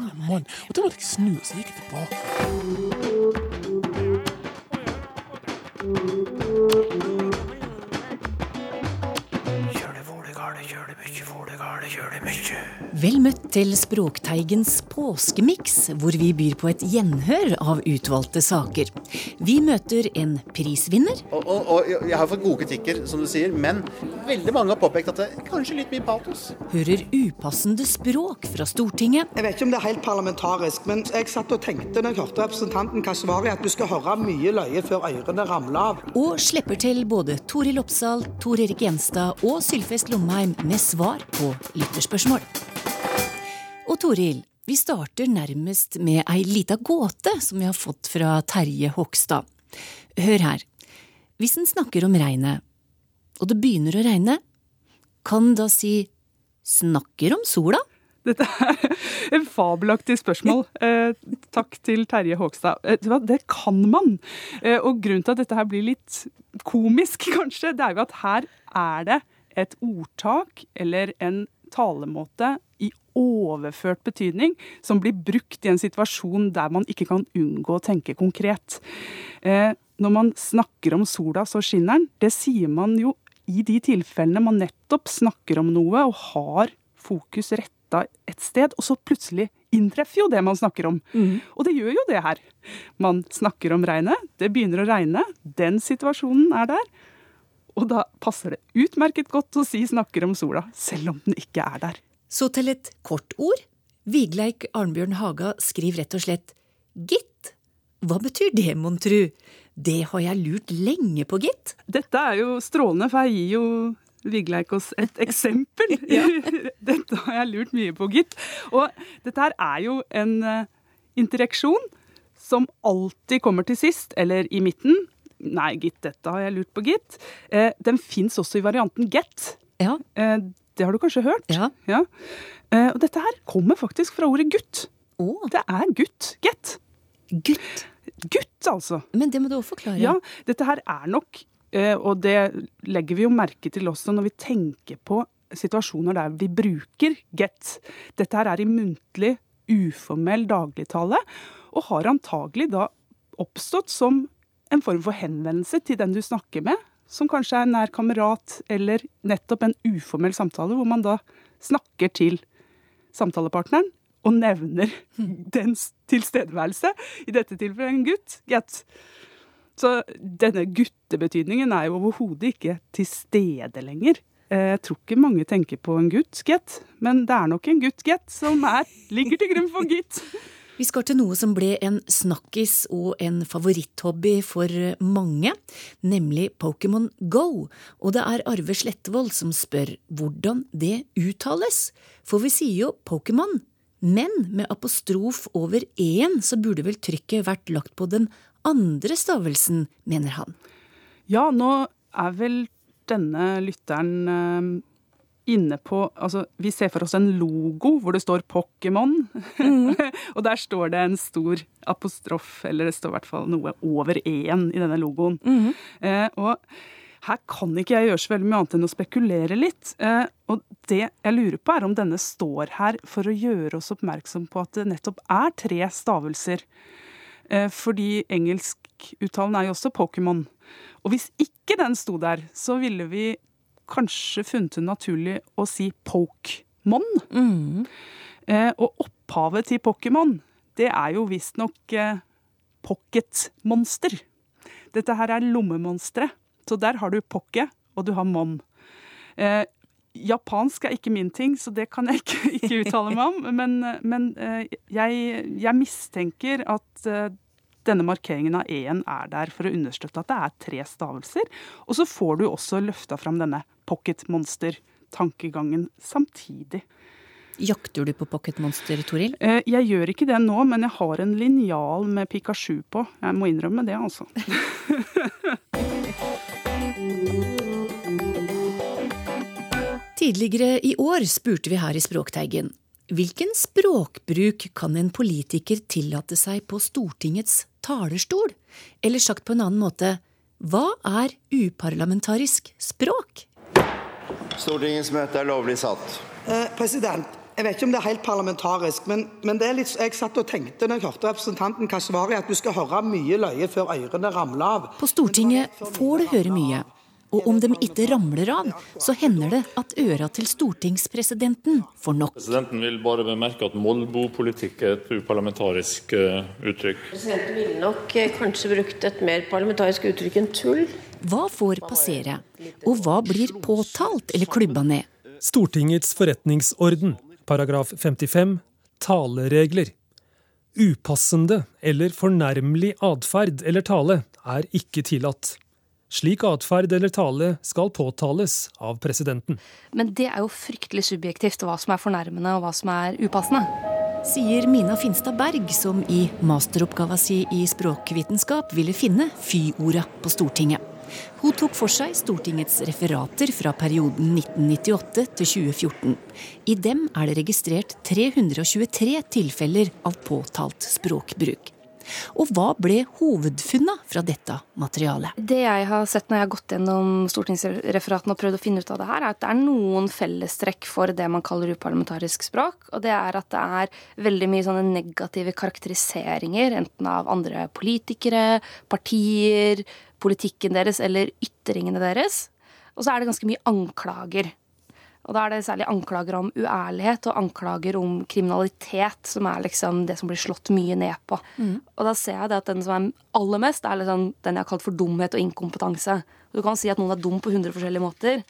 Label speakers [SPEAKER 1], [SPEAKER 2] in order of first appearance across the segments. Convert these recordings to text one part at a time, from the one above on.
[SPEAKER 1] come on. Og da måtte jeg snu, og så gikk jeg tilbake.
[SPEAKER 2] Vel møtt til Språkteigens påskemiks, hvor vi byr på et gjenhør av utvalgte saker. Vi møter en prisvinner,
[SPEAKER 3] Og, og, og jeg har fått gode kritikker, som du sier, men veldig mange har påpekt at det er kanskje litt mye patos.
[SPEAKER 2] hører upassende språk fra Stortinget,
[SPEAKER 4] Jeg vet ikke om det er helt parlamentarisk, men jeg satt og tenkte når jeg hørte representanten Kashvari at du skal høre mye løye før ørene ramler av.
[SPEAKER 2] og slipper til både Toril Oppsal, Tor Erik Gjenstad og Sylfest Lomheim med svar på lytterspørsmål. Og Toril, vi starter nærmest med ei lita gåte som vi har fått fra Terje Hogstad. Hør her. Hvis en snakker om regnet, og det begynner å regne, kan da si snakker om sola?
[SPEAKER 5] Dette er en fabelaktig spørsmål. Eh, takk til Terje Håkstad. Eh, det kan man. Eh, og grunnen til at dette her blir litt komisk, kanskje, det er jo at her er det et ordtak eller en talemåte i overført betydning som blir brukt i en situasjon der man ikke kan unngå å tenke konkret. Eh, når man snakker om sola, så skinner den. Det sier man jo i de tilfellene man nettopp snakker om noe og har fokus retta et sted, og så plutselig inntreffer jo det man snakker om. Og det gjør jo det her. Man snakker om regnet, det begynner å regne, den situasjonen er der. Og da passer det utmerket godt å si 'snakker om sola', selv om den ikke er der.
[SPEAKER 2] Så til et kort ord. Vigleik Arnbjørn Haga skriver rett og slett gitt. Hva betyr det, mon tru? Det har jeg lurt lenge på, gitt.
[SPEAKER 5] Dette er jo strålende, for jeg gir jo Vigleik oss et eksempel. dette har jeg lurt mye på, gitt. Og dette her er jo en eh, interaksjon som alltid kommer til sist, eller i midten. Nei, gitt, dette har jeg lurt på, gitt. Eh, den fins også i varianten get.
[SPEAKER 2] Ja.
[SPEAKER 5] Eh, det har du kanskje hørt?
[SPEAKER 2] Ja.
[SPEAKER 5] Eh, og dette her kommer faktisk fra ordet gutt.
[SPEAKER 2] Oh.
[SPEAKER 5] Det er gutt. Get.
[SPEAKER 2] gutt.
[SPEAKER 5] Gutt, altså.
[SPEAKER 2] Men det må du også forklare.
[SPEAKER 5] Ja, dette her er nok, eh, og det legger vi jo merke til også når vi tenker på situasjoner der vi bruker get. Dette her er i muntlig, uformell dagligtale, og har antagelig da oppstått som en form for henvendelse til den du snakker med, som kanskje er en nær kamerat, eller nettopp en uformell samtale, hvor man da snakker til samtalepartneren og nevner dens tilstedeværelse, i dette tilfellet en gutt, get. Så denne guttebetydningen er jo overhodet ikke til stede lenger. Eh, Jeg tror ikke mange tenker på en gutt, get, men det er nok en gutt, get, som er, ligger til grunn for gitt.
[SPEAKER 2] Vi skal til noe som ble en snakkis og en favoritthobby for mange, nemlig Pokémon Go. Og det er Arve Slettevold som spør hvordan det uttales. For vi sier jo Pokémon, men med apostrof over e-en så burde vel trykket vært lagt på den andre stavelsen, mener han.
[SPEAKER 5] Ja, nå er vel denne lytteren eh, inne på Altså, vi ser for oss en logo hvor det står Pokémon. og der står det en stor apostrof, eller det står i hvert fall noe over e-en i denne logoen. eh, og her kan ikke jeg gjøre så veldig mye annet enn å spekulere litt. Eh, og det jeg lurer på, er om denne står her for å gjøre oss oppmerksom på at det nettopp er tre stavelser. Eh, fordi engelskuttalen er jo også Pokémon. Og hvis ikke den sto der, så ville vi kanskje funnet det naturlig å si Pokemon. Eh, og opphavet til Pokémon, det er jo visstnok eh, pocketmonster. Dette her er lommemonstre. Så der har du pocket, og du har mon. Eh, japansk er ikke min ting, så det kan jeg ikke, ikke uttale meg om. Men, men eh, jeg, jeg mistenker at eh, denne markeringen av e-en er der for å understøtte at det er tre stavelser. Og så får du også løfta fram denne pocketmonster-tankegangen samtidig.
[SPEAKER 2] Jakter du på pocketmonster, Toril?
[SPEAKER 5] Eh, Jeg gjør ikke det nå, men jeg har en linjal med Pikachu på. Jeg må innrømme det, altså.
[SPEAKER 2] Tidligere i år spurte vi her i Språkteigen hvilken språkbruk kan en politiker tillate seg på Stortingets talerstol? Eller sagt på en annen måte, hva er uparlamentarisk språk?
[SPEAKER 6] Stortingets møte er lovlig satt.
[SPEAKER 4] Eh, president, Jeg vet ikke om det er helt parlamentarisk, men, men det er litt, jeg satt og tenkte når jeg hørte representanten Kashvari, at du skal høre mye løye før ørene ramler av.
[SPEAKER 2] På Stortinget får du høre mye. Og om de ikke ramler av, så hender det at øra til stortingspresidenten får nok.
[SPEAKER 6] Presidenten vil bare bemerke at molbopolitikk er et uparlamentarisk uh, uttrykk.
[SPEAKER 7] Presidenten ville nok uh, kanskje brukt et mer parlamentarisk uttrykk enn tull.
[SPEAKER 2] Hva får passere, og hva blir påtalt eller klubba ned?
[SPEAKER 8] Stortingets forretningsorden, paragraf 55, taleregler. Upassende eller fornærmelig atferd eller tale er ikke tillatt. Slik atferd eller tale skal påtales av presidenten.
[SPEAKER 9] Men det er jo fryktelig subjektivt hva som er fornærmende og hva som er upassende.
[SPEAKER 2] Sier Mina Finstad Berg, som i masteroppgava si i språkvitenskap ville finne fy-orda på Stortinget. Hun tok for seg Stortingets referater fra perioden 1998 til 2014. I dem er det registrert 323 tilfeller av påtalt språkbruk. Og hva ble hovedfunna fra dette materialet?
[SPEAKER 9] Det jeg har sett når jeg har gått gjennom stortingsreferatene og prøvd å finne ut av det her, er at det er noen fellestrekk for det man kaller uparlamentarisk språk. Og det er at det er veldig mye sånne negative karakteriseringer, enten av andre politikere, partier, politikken deres eller ytringene deres. Og så er det ganske mye anklager. Og da er det særlig anklager om uærlighet og anklager om kriminalitet som er liksom det som blir slått mye ned på. Mm. Og da ser jeg det at den som er aller mest, er liksom den jeg har kalt for dumhet og inkompetanse. Du kan si at noen er dum på 100 forskjellige måter,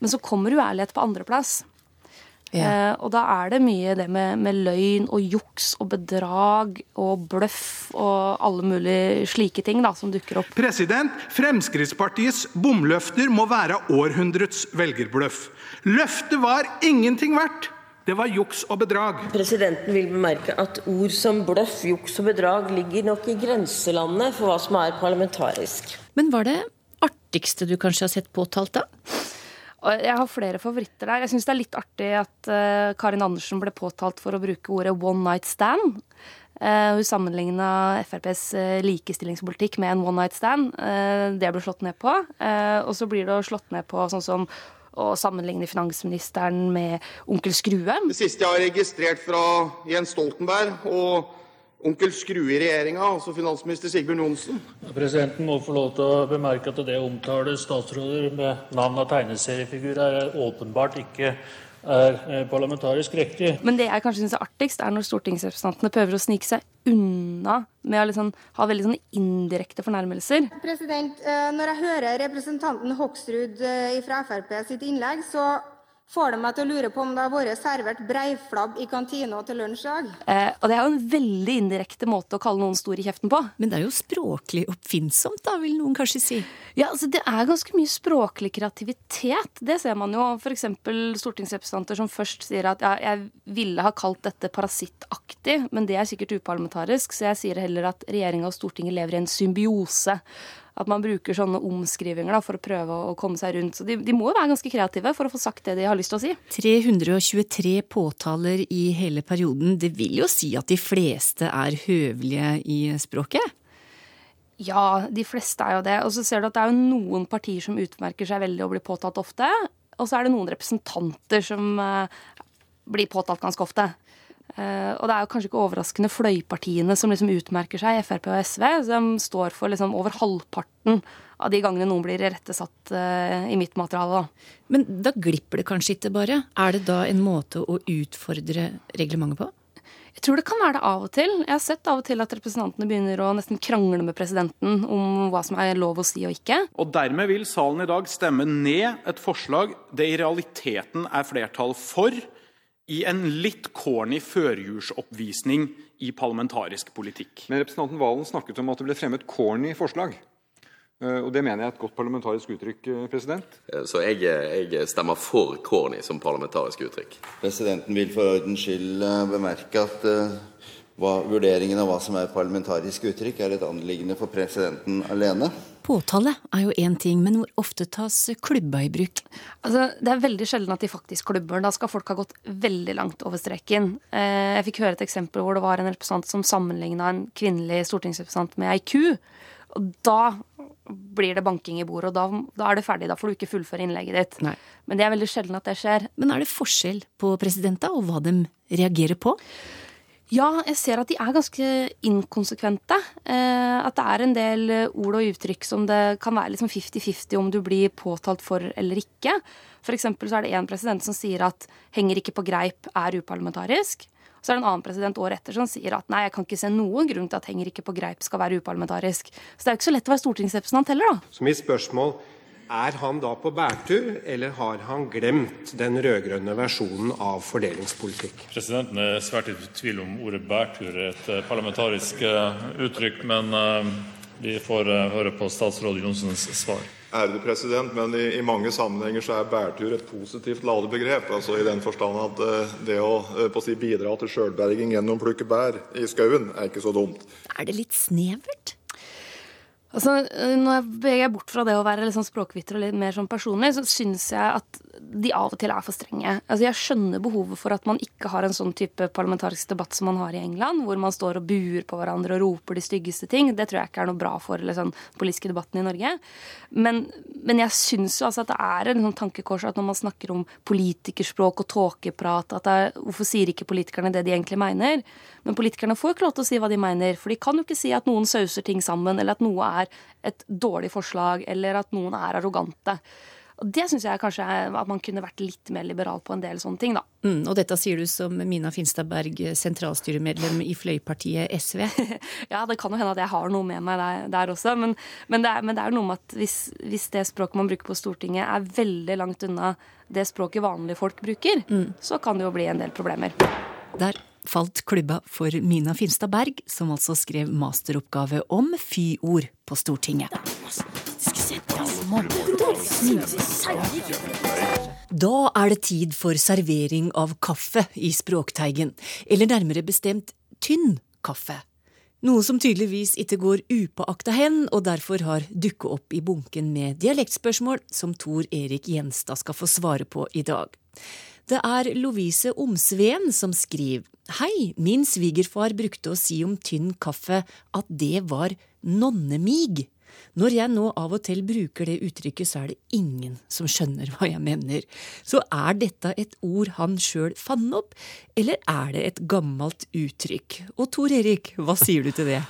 [SPEAKER 9] men så kommer uærlighet på andreplass. Ja. Eh, og da er det mye det med, med, løgn og juks og bedrag og bløff og alle mulige slike ting da, som dukker opp.
[SPEAKER 10] President, Fremskrittspartiets bomløfter må være århundrets velgerbløff. Løftet var ingenting verdt. Det var juks og bedrag.
[SPEAKER 7] Presidenten vil bemerke at ord som bløff, juks og bedrag ligger nok i grenselandet for hva som er parlamentarisk.
[SPEAKER 2] Men var det artigste du kanskje har sett påtalt, da?
[SPEAKER 9] Jeg har flere favoritter der. Jeg syns det er litt artig at uh, Karin Andersen ble påtalt for å bruke ordet one night stand. Uh, hun sammenligna FrPs uh, likestillingspolitikk med en one night stand. det ble slått ned på. og så blir det slått ned på sånn som å sammenligne finansministeren med onkel Skrue.
[SPEAKER 11] Det siste jeg har registrert fra Jens Stoltenberg og onkel Skrue i regjeringa, altså finansminister Sigbjørn Johnsen.
[SPEAKER 6] Presidenten må få lov til å bemerke at det å omtale statsråder med navn av tegneseriefigurer er åpenbart ikke er eh, parlamentarisk riktig.
[SPEAKER 9] Men det jeg kanskje syns er artigst, er når stortingsrepresentantene prøver å snike seg unna med å liksom ha veldig sånne indirekte fornærmelser.
[SPEAKER 12] President, eh, Når jeg hører representanten Hoksrud eh, fra Frp sitt innlegg, så får det meg til å lure på om det har vært servert breiflabb i kantina til lunsj i dag.
[SPEAKER 9] Eh, og det er jo en veldig indirekte måte å kalle noen stor i kjeften på.
[SPEAKER 2] Men det er jo språklig oppfinnsomt, da, vil noen kanskje si.
[SPEAKER 9] Ja, altså det er ganske mye språklig kreativitet. Det ser man jo. F.eks. stortingsrepresentanter som først sier at ja, jeg ville ha kalt dette parasittaktig, men det er sikkert uparlamentarisk, så jeg sier heller at regjeringa og Stortinget lever i en symbiose at man bruker sånne omskrivinger da, for å prøve å komme seg rundt. Så de, de, må jo være ganske kreative for å få sagt det de har lyst til å si.
[SPEAKER 2] 323 påtaler i hele perioden. Det vil jo si at de fleste er høvelige i språket?
[SPEAKER 9] Ja, de fleste er jo det. Og så ser du at det er jo noen partier som utmerker seg veldig og blir påtalt ofte. Og så er det noen representanter som uh, blir påtalt ganske ofte. Uh, og det er jo kanskje ikke overraskende fløypartiene som liksom utmerker seg, Frp og SV, som står for liksom over halvparten av de gangene noen blir irettesatt uh, i mitt materiale. Da.
[SPEAKER 2] Men da glipper det kanskje ikke bare? Er det da en måte å utfordre reglementet på?
[SPEAKER 9] Jeg tror det kan være det av og til. Jeg har sett av og til at representantene begynner å nesten krangle med presidenten om hva som er lov å si og ikke.
[SPEAKER 13] Og dermed vil salen i dag stemme ned et forslag det i realiteten er flertall for i en litt corny førjulsoppvisning i parlamentarisk politikk.
[SPEAKER 14] Men representanten Valen snakket om at det ble fremmet corny forslag. Eh, og det mener jeg er et godt parlamentarisk uttrykk. Eh, president.
[SPEAKER 15] Eh, så jeg, jeg stemmer for corny som parlamentarisk uttrykk.
[SPEAKER 16] Presidenten vil for ordens skyld bemerke at hva, vurderingen av hva som er parlamentarisk uttrykk, er et anliggende for presidenten alene.
[SPEAKER 2] Påtale er jo én ting, men hvor ofte tas klubba i bruk?
[SPEAKER 9] Altså, det er veldig sjelden at de faktisk klubber. Da skal folk ha gått veldig langt over streken. Eh, jeg fikk høre et eksempel hvor det var en representant som sammenligna en kvinnelig stortingsrepresentant med ei ku. Og da blir det banking i bordet, og da, da er det ferdig. Da får du ikke fullføre innlegget ditt.
[SPEAKER 2] Nei.
[SPEAKER 9] Men det er veldig sjelden at det skjer.
[SPEAKER 2] Men er det forskjell på presidenta og hva de reagerer på?
[SPEAKER 9] Ja, jeg ser at de er ganske inkonsekvente. Eh, at det er en del ord og uttrykk som det kan være liksom 50-50 om du blir påtalt for eller ikke. For så er det én president som sier at 'henger ikke på greip' er uparlamentarisk. Så er det en annen president året etter som sier at nei, jeg kan ikke se noen grunn til at 'henger ikke på greip' skal være uparlamentarisk. Så det er jo ikke så lett å være stortingsrepresentant heller, da.
[SPEAKER 17] Så mitt spørsmål er han da på bærtur, eller har han glemt den rød-grønne versjonen av fordelingspolitikk?
[SPEAKER 18] Presidenten er svært i tvil om ordet bærtur er et eh, parlamentarisk eh, uttrykk, men eh, vi får høre på statsråd Johnsens svar.
[SPEAKER 19] Ærede president, men i, i, mange sammenhenger så er bærtur et positivt ladet begrep. altså I den forstand at det å, å si, bidra til sjølberging gjennom å plukke bær i skauen, er ikke så dumt.
[SPEAKER 2] Er det litt snevert?
[SPEAKER 9] Altså, Når jeg beveger bort fra det å være litt sånn språkvitter og litt mer sånn personlig, så syns jeg at de av og til er for strenge. Altså, Jeg skjønner behovet for at man ikke har en sånn type parlamentarisk debatt som man har i England, hvor man står og buer på hverandre og roper de styggeste ting. Det tror jeg ikke er noe bra for eller sånn, politiske debatten i Norge. Men, men jeg syns jo altså at det er en sånn tankekors at når man snakker om politikerspråk og tåkeprat, at er, hvorfor sier ikke politikerne det de egentlig mener? Men politikerne får jo ikke lov til å si hva de mener, for de kan jo ikke si at noen sauser ting sammen, eller at noe er et dårlig forslag, eller at noen er arrogante. Og Det syns jeg kanskje at man kunne vært litt mer liberal på en del sånne ting, da.
[SPEAKER 2] Mm, og dette sier du som Mina Finstad Berg, sentralstyremedlem i fløypartiet SV?
[SPEAKER 9] ja, det kan jo hende at jeg har noe med meg der, der også, men, men, det er, men, det er, noe med at hvis, hvis, det språket man bruker på Stortinget er veldig langt unna det språket vanlige folk bruker, mm. så kan det jo bli en del problemer.
[SPEAKER 2] Der falt klubba for Mina Finstad Berg, som altså skrev masteroppgave om fy-ord på Stortinget. Da er det tid for servering av kaffe i Språkteigen, eller nærmere bestemt tynn kaffe. Noe som tydeligvis ikke går upåakta hen, og derfor har dukket opp i bunken med dialektspørsmål som Tor Erik Gjenstad skal få svare på i dag. Det er Lovise Omsveen som skriver Hei, min svigerfar brukte å si om tynn kaffe at det var nonnemig. Når jeg nå av og til bruker det uttrykket, så er det ingen som skjønner hva jeg mener. Så er dette et ord han sjøl fant opp, eller er det et gammelt uttrykk? Og Tor Erik, hva sier du til det?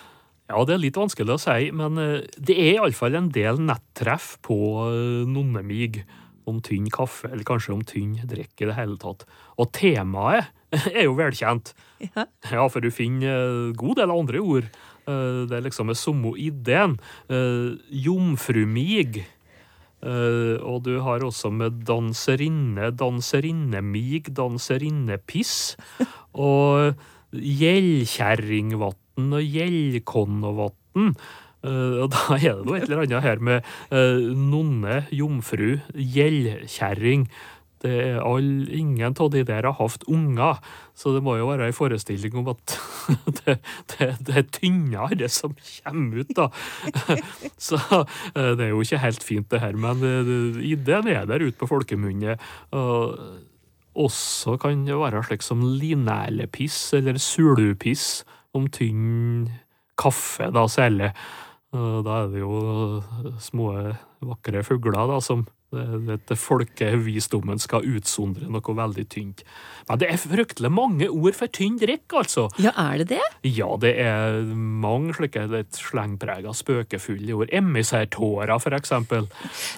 [SPEAKER 20] Ja, det er litt vanskelig å si, men eh, det er iallfall en del nettreff på eh, nonnemig om tynn kaffe, eller kanskje om tynn drikk i det hele tatt. Og temaet er jo velkjent. Ja, ja for du finner god del andre ord. Eh, det er liksom den samme ideen. Eh, jomfrumig. Uh, og du har også med danserinne, danserinnemig, danserinnepiss. og gjellkjerringvatn og gjellkonnovatn. Uh, og da er det noe et eller annet her med nonne, jomfru, gjellkjerring. Det er all, ingen av de der har hatt unger, så det må jo være en forestilling om at det, det, det er tynnere som kommer ut, da. Så uh, det er jo ikke helt fint, det her, men ideen er der ute på folkemunne. Også kan det være slik som linerlepiss eller sulupiss om tynn kaffe, da særlig. Da er det jo små, vakre fugler da, som dette folkevisdommen skal utsondre noe veldig tynt. Men det er fryktelig mange ord for tynn drikk, altså.
[SPEAKER 2] Ja, er det det?
[SPEAKER 20] Ja, det er mange slike litt slengprega, spøkefulle ord. Emissærtårer, for eksempel.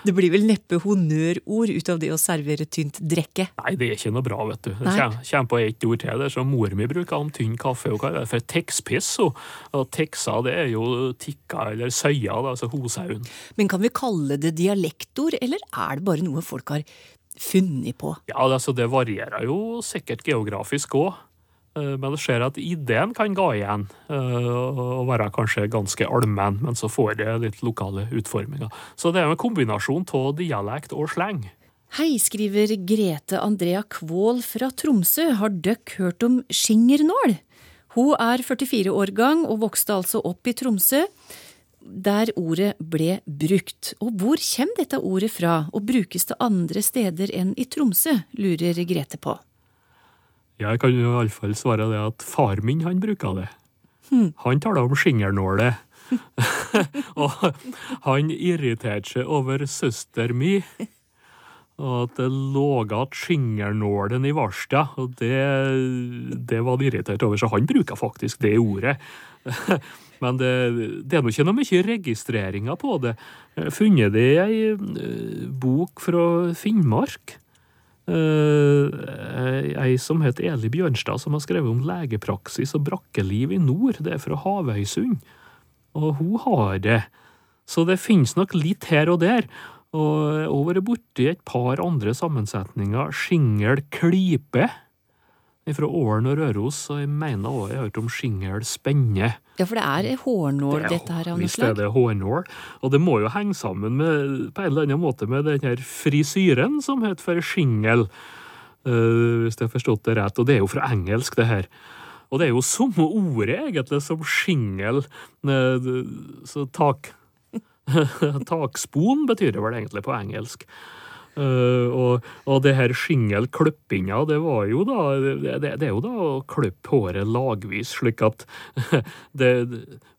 [SPEAKER 2] Det blir vel neppe honnørord ut av det å servere tynt drikke?
[SPEAKER 20] Nei, det er ikke noe bra, vet du. Kommer på ett ord til, det som mor mi bruker om tynn kaffe. Og hva er det for tekspiss? Og texa, det er jo tikka eller søya, altså hosauen.
[SPEAKER 2] Men kan vi kalle det dialektord, eller er er det bare noe folk har funnet på?
[SPEAKER 20] Ja, altså Det varierer jo sikkert geografisk òg. Eh, men det skjer at ideen kan gå igjen eh, og være kanskje ganske allmenn, men så får det litt lokale utforminger. Så det er en kombinasjon av dialekt og sleng.
[SPEAKER 2] Hei, skriver Grete Andrea Kvål fra Tromsø. Har døkk hørt om skingernål? Hun er 44 år gang og vokste altså opp i Tromsø der ordet ble brukt. Og hvor kommer dette ordet fra, og brukes det andre steder enn i Tromsø, lurer Grete på.
[SPEAKER 20] Jeg kan jo iallfall svare det at far min han bruker det. Hmm. Han taler om skingernåle. og han irriterte seg over søster mi. Og at det lå igjen skingernålen i varsta, og det, det var han irritert over. Så han bruker faktisk det ordet. Men det, det er nå ikke noe mye registreringer på det. Jeg funnet det i ei eh, bok fra Finnmark. Eh, ei som heter Eli Bjørnstad, som har skrevet om legepraksis og brakkeliv i nord. Det er fra Havøysund. Og hun har det. Så det finnes nok litt her og der. Og jeg har vært borti et par andre sammensetninger. Skingel klype fra Ålen og Røros, og jeg mener også jeg har hørt om skingel spenne.
[SPEAKER 2] Ja, for det er hårnål,
[SPEAKER 20] Det er-
[SPEAKER 2] dette her, av noe
[SPEAKER 20] Visst er
[SPEAKER 2] slag?
[SPEAKER 20] det hårnål. Og det må jo henge sammen med, på en eller annen måte med den her frisyren som heter for skingel, uh, hvis jeg har forstått det rett. Og det er jo fra engelsk, det her. Og det er jo samme ordet, egentlig, som skingel. Uh, Så tak Takspon betyr det vel egentlig på engelsk. Eh, og, og det her skingelklippinga, det var jo da det, det, er jo da å klippe håret lagvis, slik at det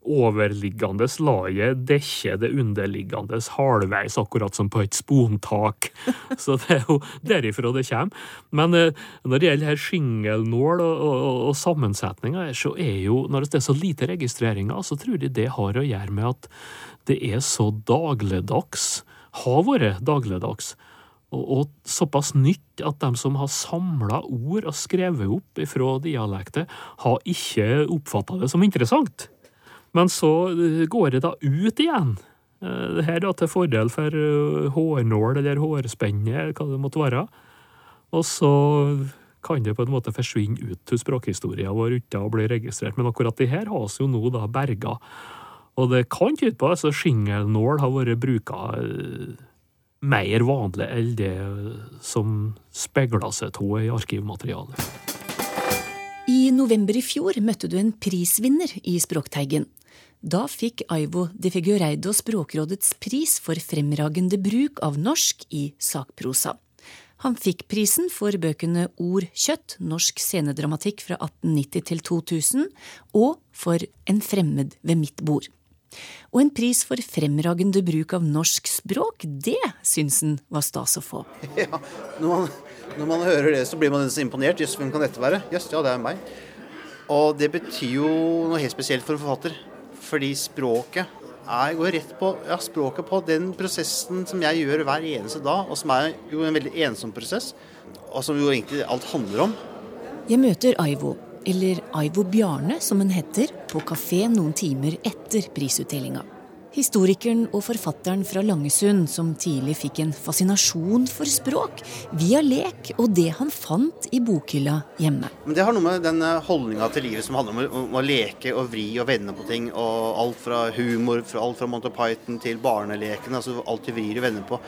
[SPEAKER 20] overliggende laget dekker det underliggende halvveis, akkurat som på et spontak. Så det er jo derifra det kommer. Men uh, når det gjelder her skingelnål og, og, og sammensetninga, så er jo, når det er så lite registreringer, så tror jeg det har å gjøre med at det er så dagligdags, har vært dagligdags, og, og såpass nytt at de som har samla ord og skrevet opp fra dialekter, har ikke oppfatta det som interessant. Men så eh, går det da ut igjen. Eh, Det her da til fordel for eh, hårnål eller hårspenne, hva det måtte være. Og så kan det på en måte forsvinne ut av språkhistoria vår uten å bli registrert. Men akkurat det her har vi jo nå da berga. Og det kan tyde på at altså, skingelnål har vært bruka mer vanlig enn det som speiler seg av i arkivmaterialet.
[SPEAKER 2] I november i fjor møtte du en prisvinner i Språkteigen. Da fikk Aivo de Figureido Språkrådets pris for fremragende bruk av norsk i sakprosa. Han fikk prisen for bøkene Ord kjøtt, norsk scenedramatikk fra 1890 til 2000, og for En fremmed ved mitt bord. Og en pris for fremragende bruk av norsk språk, det syns han var stas å få.
[SPEAKER 3] Ja, når man, når man hører det, så blir man så imponert. Jøss, hvem kan dette være? Jøss, ja, det er meg. Og det betyr jo noe helt spesielt for en forfatter. Fordi språket er, går rett på, ja, språket på den prosessen som jeg gjør hver eneste dag, og som er jo en veldig ensom prosess, og som jo egentlig alt handler om.
[SPEAKER 2] Jeg møter Aivo, eller Aivo Bjarne som hun heter, på kafé noen timer etter prisutdelinga. Historikeren og forfatteren fra Langesund som tidlig fikk en fascinasjon for språk via lek og det han fant i bokhylla hjemme.
[SPEAKER 3] Men det har noe med den holdninga til livet som handler om, å- leke og vri og vende på ting. Og alt fra humor, alt fra Monty Python til barneleken. Altså alt de vrir og vender på.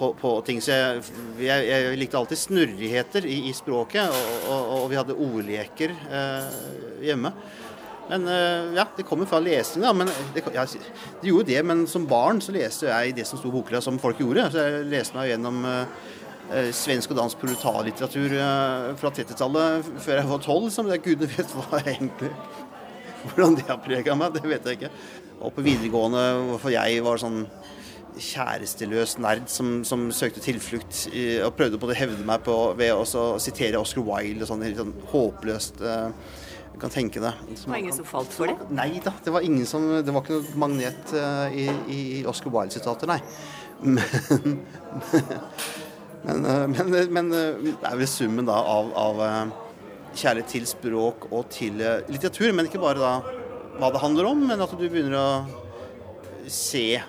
[SPEAKER 3] På, på ting, så jeg, jeg, jeg likte alltid snurrigheter i, i språket, og, og, og vi hadde ordleker eh, hjemme. Men eh, ja, det kommer fra lesing, da. Men det, ja, det gjorde det, men som barn så leste jeg det som sto i bokhylla, som folk gjorde. Så jeg leste meg gjennom eh, eh, svensk og dansk proletarlitteratur eh, fra 30-tallet før jeg var tolv. Liksom. gudene vet hva jeg egentlig Hvordan det har prega meg, det vet jeg ikke. Og på videregående, hvorfor jeg var sånn kjæresteløs nerd som, som søkte tilflukt i, og prøvde på å hevde meg på ved å sitere Oscar Wilde og sånn helt sånn håpløst. Uh, du kan tenke det.
[SPEAKER 21] Det var ingen som falt for det?
[SPEAKER 3] Nei da, det var ingen som Det var ikke noe magnet uh, i, i Oscar Wilde-sitater, nei. Men men, uh, men, men det er vel summen da av, av kjærlighet til språk og til litteratur. Men ikke bare da hva det handler om, men at du begynner å se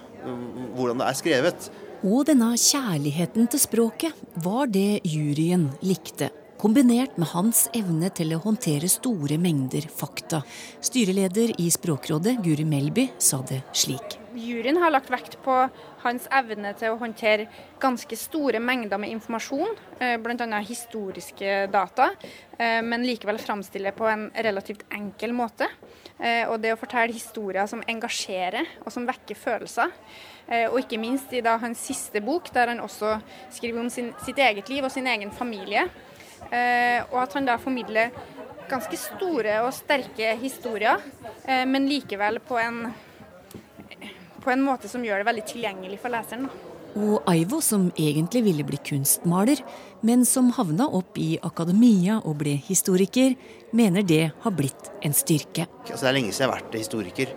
[SPEAKER 3] hvordan det er skrevet.
[SPEAKER 2] Og denne kjærligheten til språket var det juryen likte. Kombinert med hans evne til å håndtere store mengder fakta. Styreleder i Språkrådet, Guri Melby, sa det slik.
[SPEAKER 22] Juryen har lagt vekt på hans evne til å håndtere ganske store mengder med informasjon, eh, bl.a. historiske data, eh, men likevel framstille på en relativt enkel måte. Eh, Og det å fortelle historier som engasjerer og som vekker følelser. Eh, Og ikke minst i da hans siste bok, der han også skriver om sin, sitt eget liv og sin egen familie. Eh, Og at han da formidler ganske store og sterke historier, men likevel på en på en måte som gjør det veldig tilgjengelig for leseren. da.
[SPEAKER 2] Og Aivo, som egentlig ville bli kunstmaler, men som havna opp i akademia og ble historiker, mener det har blitt en styrke.
[SPEAKER 3] Altså, det er lenge siden jeg har vært historiker.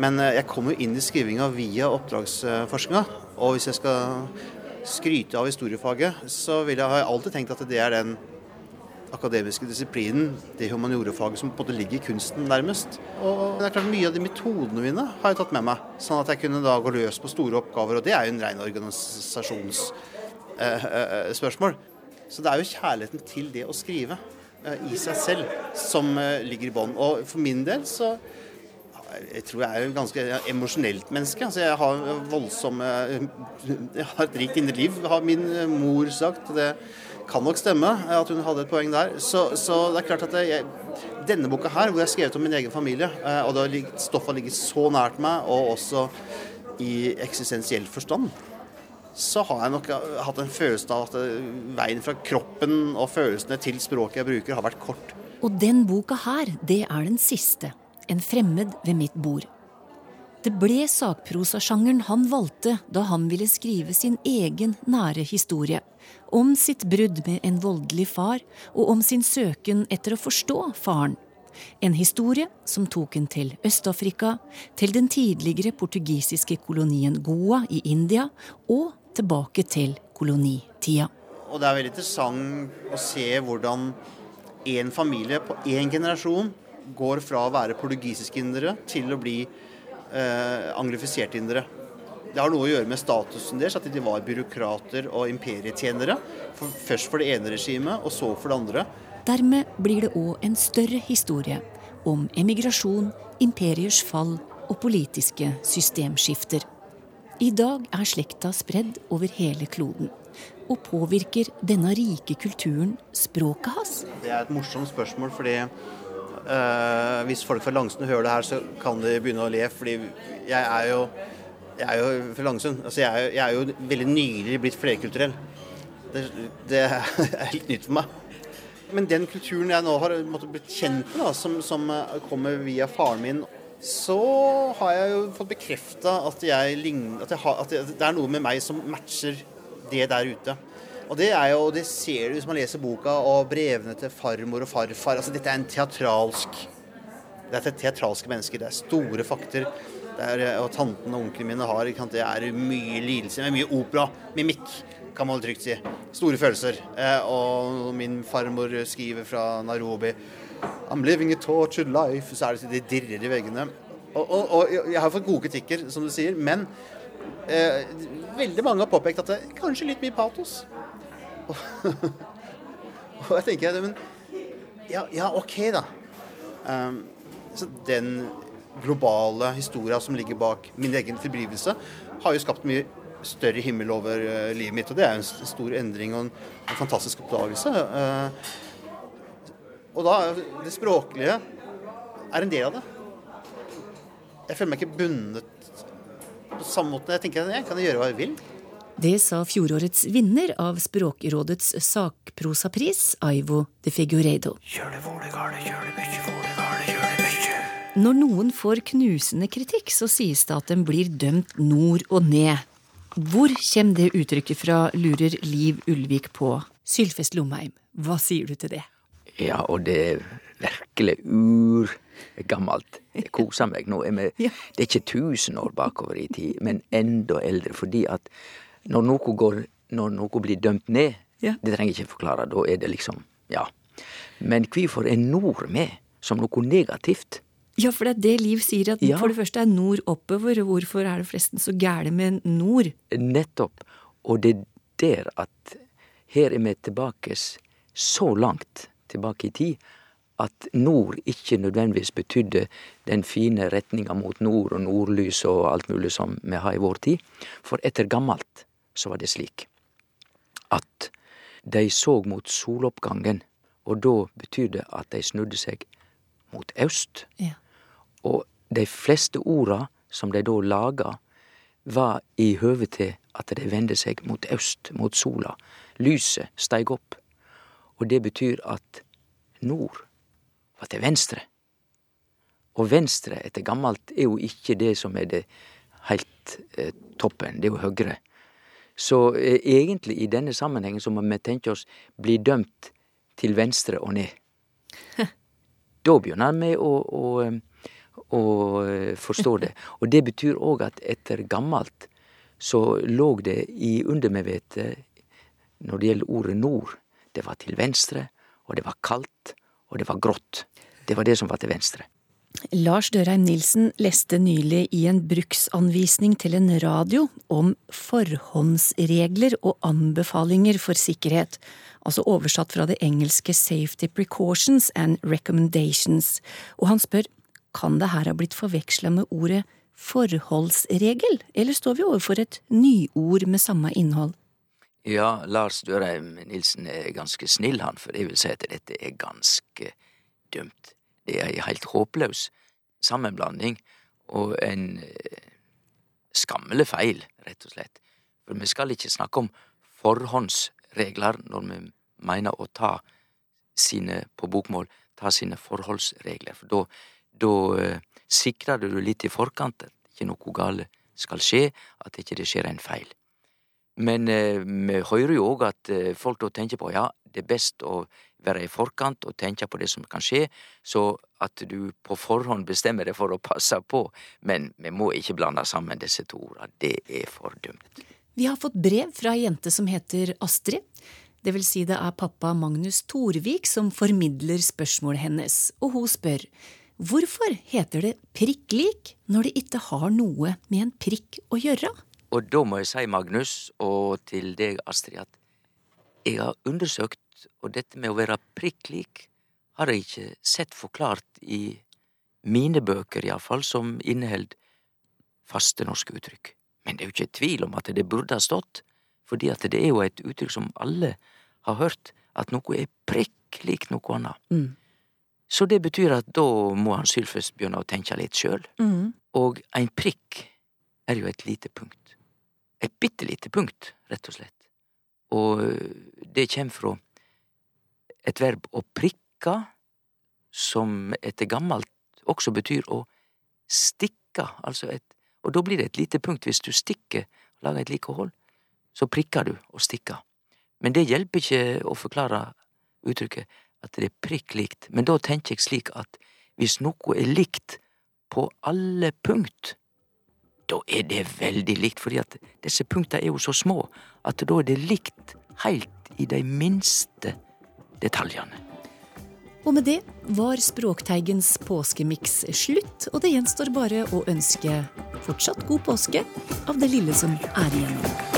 [SPEAKER 3] Men eh, jeg kom jo inn i skrivinga via oppdragsforskninga. Og hvis jeg skal skryte av historiefaget, så jeg, har jeg alltid tenkt at det er den akademiske disiplinen, det humaniorafaget som på en måte ligger i kunsten nærmest. Og det er klart Mye av de metodene mine har jeg tatt med meg, sånn at jeg kunne da gå løs på store oppgaver. Og det er jo en ren organisasjonsspørsmål. Så det er jo kjærligheten til det å skrive eh, i seg selv som eh, ligger i bånn. Og for min del så jeg tror jeg er jo ganske emosjonelt menneske. Altså jeg har voldsomme Jeg har et rikt indre liv, har min mor sagt. Det kan nok stemme at hun hadde et poeng der. Så, så det er klart at jeg, denne boka her, hvor jeg har skrevet om min egen familie, eh, og det stoffet har ligget så nært meg, og også i eksistensiell forstand, så har jeg nok hatt en følelse av at veien fra kroppen og følelsene til språket jeg bruker, har vært kort.
[SPEAKER 2] Og den boka her, det er den siste. En fremmed ved mitt bord. Det ble sakprosasjangeren han valgte da han ville skrive sin egen nære historie. Om sitt brudd med en voldelig far, og om sin søken etter å forstå faren. En historie som tok en til Øst-Afrika, til den tidligere portugisiske kolonien Goa i India, og tilbake til kolonitida.
[SPEAKER 3] Og det er veldig interessant å se hvordan en familie på én generasjon går fra å være portugisiske indere til å bli eh, anglifiserte indere. Det har noe å gjøre med statusen deres, at de var byråkrater og imperietjenere. For, først for det ene regimet, og så for det andre.
[SPEAKER 2] Dermed blir det òg en større historie om emigrasjon, imperiers fall og politiske systemskifter. I dag er slekta spredd over hele kloden. Og påvirker denne rike kulturen språket hans?
[SPEAKER 3] Det er et morsomt spørsmål, fordi Uh, hvis folk fra Langsund hører det her, så kan de begynne å le. Fordi jeg er jo, jeg er jo fra Langsund. Altså jeg, er jo, jeg er jo veldig nylig blitt flerkulturell. Det, det, er helt nytt for meg. Men den kulturen jeg nå har blitt kjent med, da, som, som, kommer via faren min, så har jeg jo fått bekrefta at, at, at, det er noe med meg som matcher det der ute. Og det er jo, det ser du hvis man leser boka og brevene til farmor og farfar. altså Dette er en teatralsk Dette er teatralske mennesker. Det er store fakter. Er, og tanten og onklene mine har Det er mye lidelse, med mye opera, mimikk, kan man trygt si. Store følelser. Eh, og min farmor skriver fra Nairobi I'm living a tortured life. Så er det det dirrer i veggene. Og, og, og, jeg har fått gode kritikker, som du sier, men eh, veldig mange har påpekt at det er kanskje litt mye patos. og jeg tenker men ja, ja OK, da. Um, så den globale historia som ligger bak min egen tilblivelse, har jo skapt mye større himmel over uh, livet mitt. Og det er jo en stor endring og en, en fantastisk oppdagelse. Uh, og da Det språklige er en del av det. Jeg føler meg ikke bundet på samme måte. Jeg tenker jeg kan gjøre hva jeg vil.
[SPEAKER 2] Det sa fjorårets vinner av Språkrådets sakprosapris, Aivo de Figureido. Når noen får knusende kritikk, så sies det at den blir dømt nord og ned. Hvor kommer det uttrykket fra, lurer Liv Ulvik på. Sylfest Lomheim, hva sier du til det?
[SPEAKER 23] Ja, og det er virkelig urgammelt. Jeg koser meg. Nå det er ikke tusen år bakover i tid, men enda eldre. Fordi at når noe, går, når noe blir dømt ned, ja. det trenger jeg ikke forklare, da er det liksom Ja. Men hvorfor er nord med som noe negativt?
[SPEAKER 2] Ja, for det er det Liv sier, at ja. for det første er nord oppover, og hvorfor er det forresten så gæle med nord?
[SPEAKER 23] Nettopp. Og det er der at her er vi tilbake så langt tilbake i tid at nord ikke nødvendigvis betydde den fine retninga mot nord og nordlys og alt mulig som vi har i vår tid. For etter gammelt så var det slik at de så mot soloppgangen, og da betyr det at de snudde seg mot øst. Ja. Og de fleste orda som de da laga, var i høve til at de vende seg mot øst, mot sola. Lyset steig opp. Og det betyr at nord var til venstre. Og venstre etter gammelt er jo ikke det som er det heilt eh, toppen. Det er jo Høgre. Så eh, egentlig i denne sammenhengen så må vi tenke oss bli dømt til venstre og ned. da begynner vi å, å, å forstå det. Og det betyr òg at etter gammelt så lå det i undermedvetet når det gjelder ordet nord. Det var til venstre, og det var kaldt, og det var grått. Det var det som var til venstre.
[SPEAKER 2] Lars Dørheim Nilsen leste nylig i en bruksanvisning til en radio om forhåndsregler og anbefalinger for sikkerhet, altså oversatt fra det engelske Safety Precautions and Recommendations, og han spør kan det her ha blitt forveksla med ordet forholdsregel, eller står vi overfor et nyord med samme innhold?
[SPEAKER 23] Ja, Lars Dørheim Nilsen er ganske snill, han, for jeg vil si at dette er ganske dumt. Er ei heilt håpløs sammenblanding og en eh, skammelig feil, rett og slett. For vi skal ikke snakke om forhåndsregler når vi mener å ta sine, på bokmål, ta sine forholdsregler. For da, da eh, sikrer du litt i forkant at ikke noe galt skal skje, at ikke det skjer en feil. Men eh, vi hører jo òg at eh, folk da tenker på ja, det er best å være i forkant og tenke på det som kan skje, så at du på forhånd bestemmer deg for å passe på. Men vi må ikke blande sammen disse to ordene. Det er for dumt.
[SPEAKER 2] Vi har fått brev fra ei jente som heter Astrid. Det vil si det er pappa Magnus Torvik som formidler spørsmålet hennes, og hun spør hvorfor heter det prikk lik når det ikke har noe med en prikk å gjøre?
[SPEAKER 23] Og da må jeg si, Magnus, og til deg, Astrid, at jeg har undersøkt, og dette med å være prikk lik har jeg ikke sett forklart i mine bøker, iallfall, som inneheld faste norske uttrykk. Men det er jo ikke tvil om at det burde ha stått, fordi at det er jo et uttrykk som alle har hørt, at noe er prikk lik noe annet.
[SPEAKER 2] Mm.
[SPEAKER 23] Så det betyr at da må han Sylfest begynne å tenke litt sjøl.
[SPEAKER 2] Mm.
[SPEAKER 23] Og ein prikk er jo et lite punkt. Bitte lite punkt, rett og slett. Og det kjem fra et verb å prikke, som etter gammelt også betyr å stikke, altså et Og da blir det et lite punkt hvis du stikker, og lager et like hold, så prikker du og stikker. Men det hjelper ikke å forklare uttrykket at det er prikk likt, men da tenker jeg slik at hvis noe er likt på alle punkt, da er det veldig likt, fordi at disse punkta er jo så små at da er det likt heilt i de minste detaljene.
[SPEAKER 2] Og med det var Språkteigens påskemiks slutt, og det gjenstår bare å ønske fortsatt god påske av det lille som er igjen.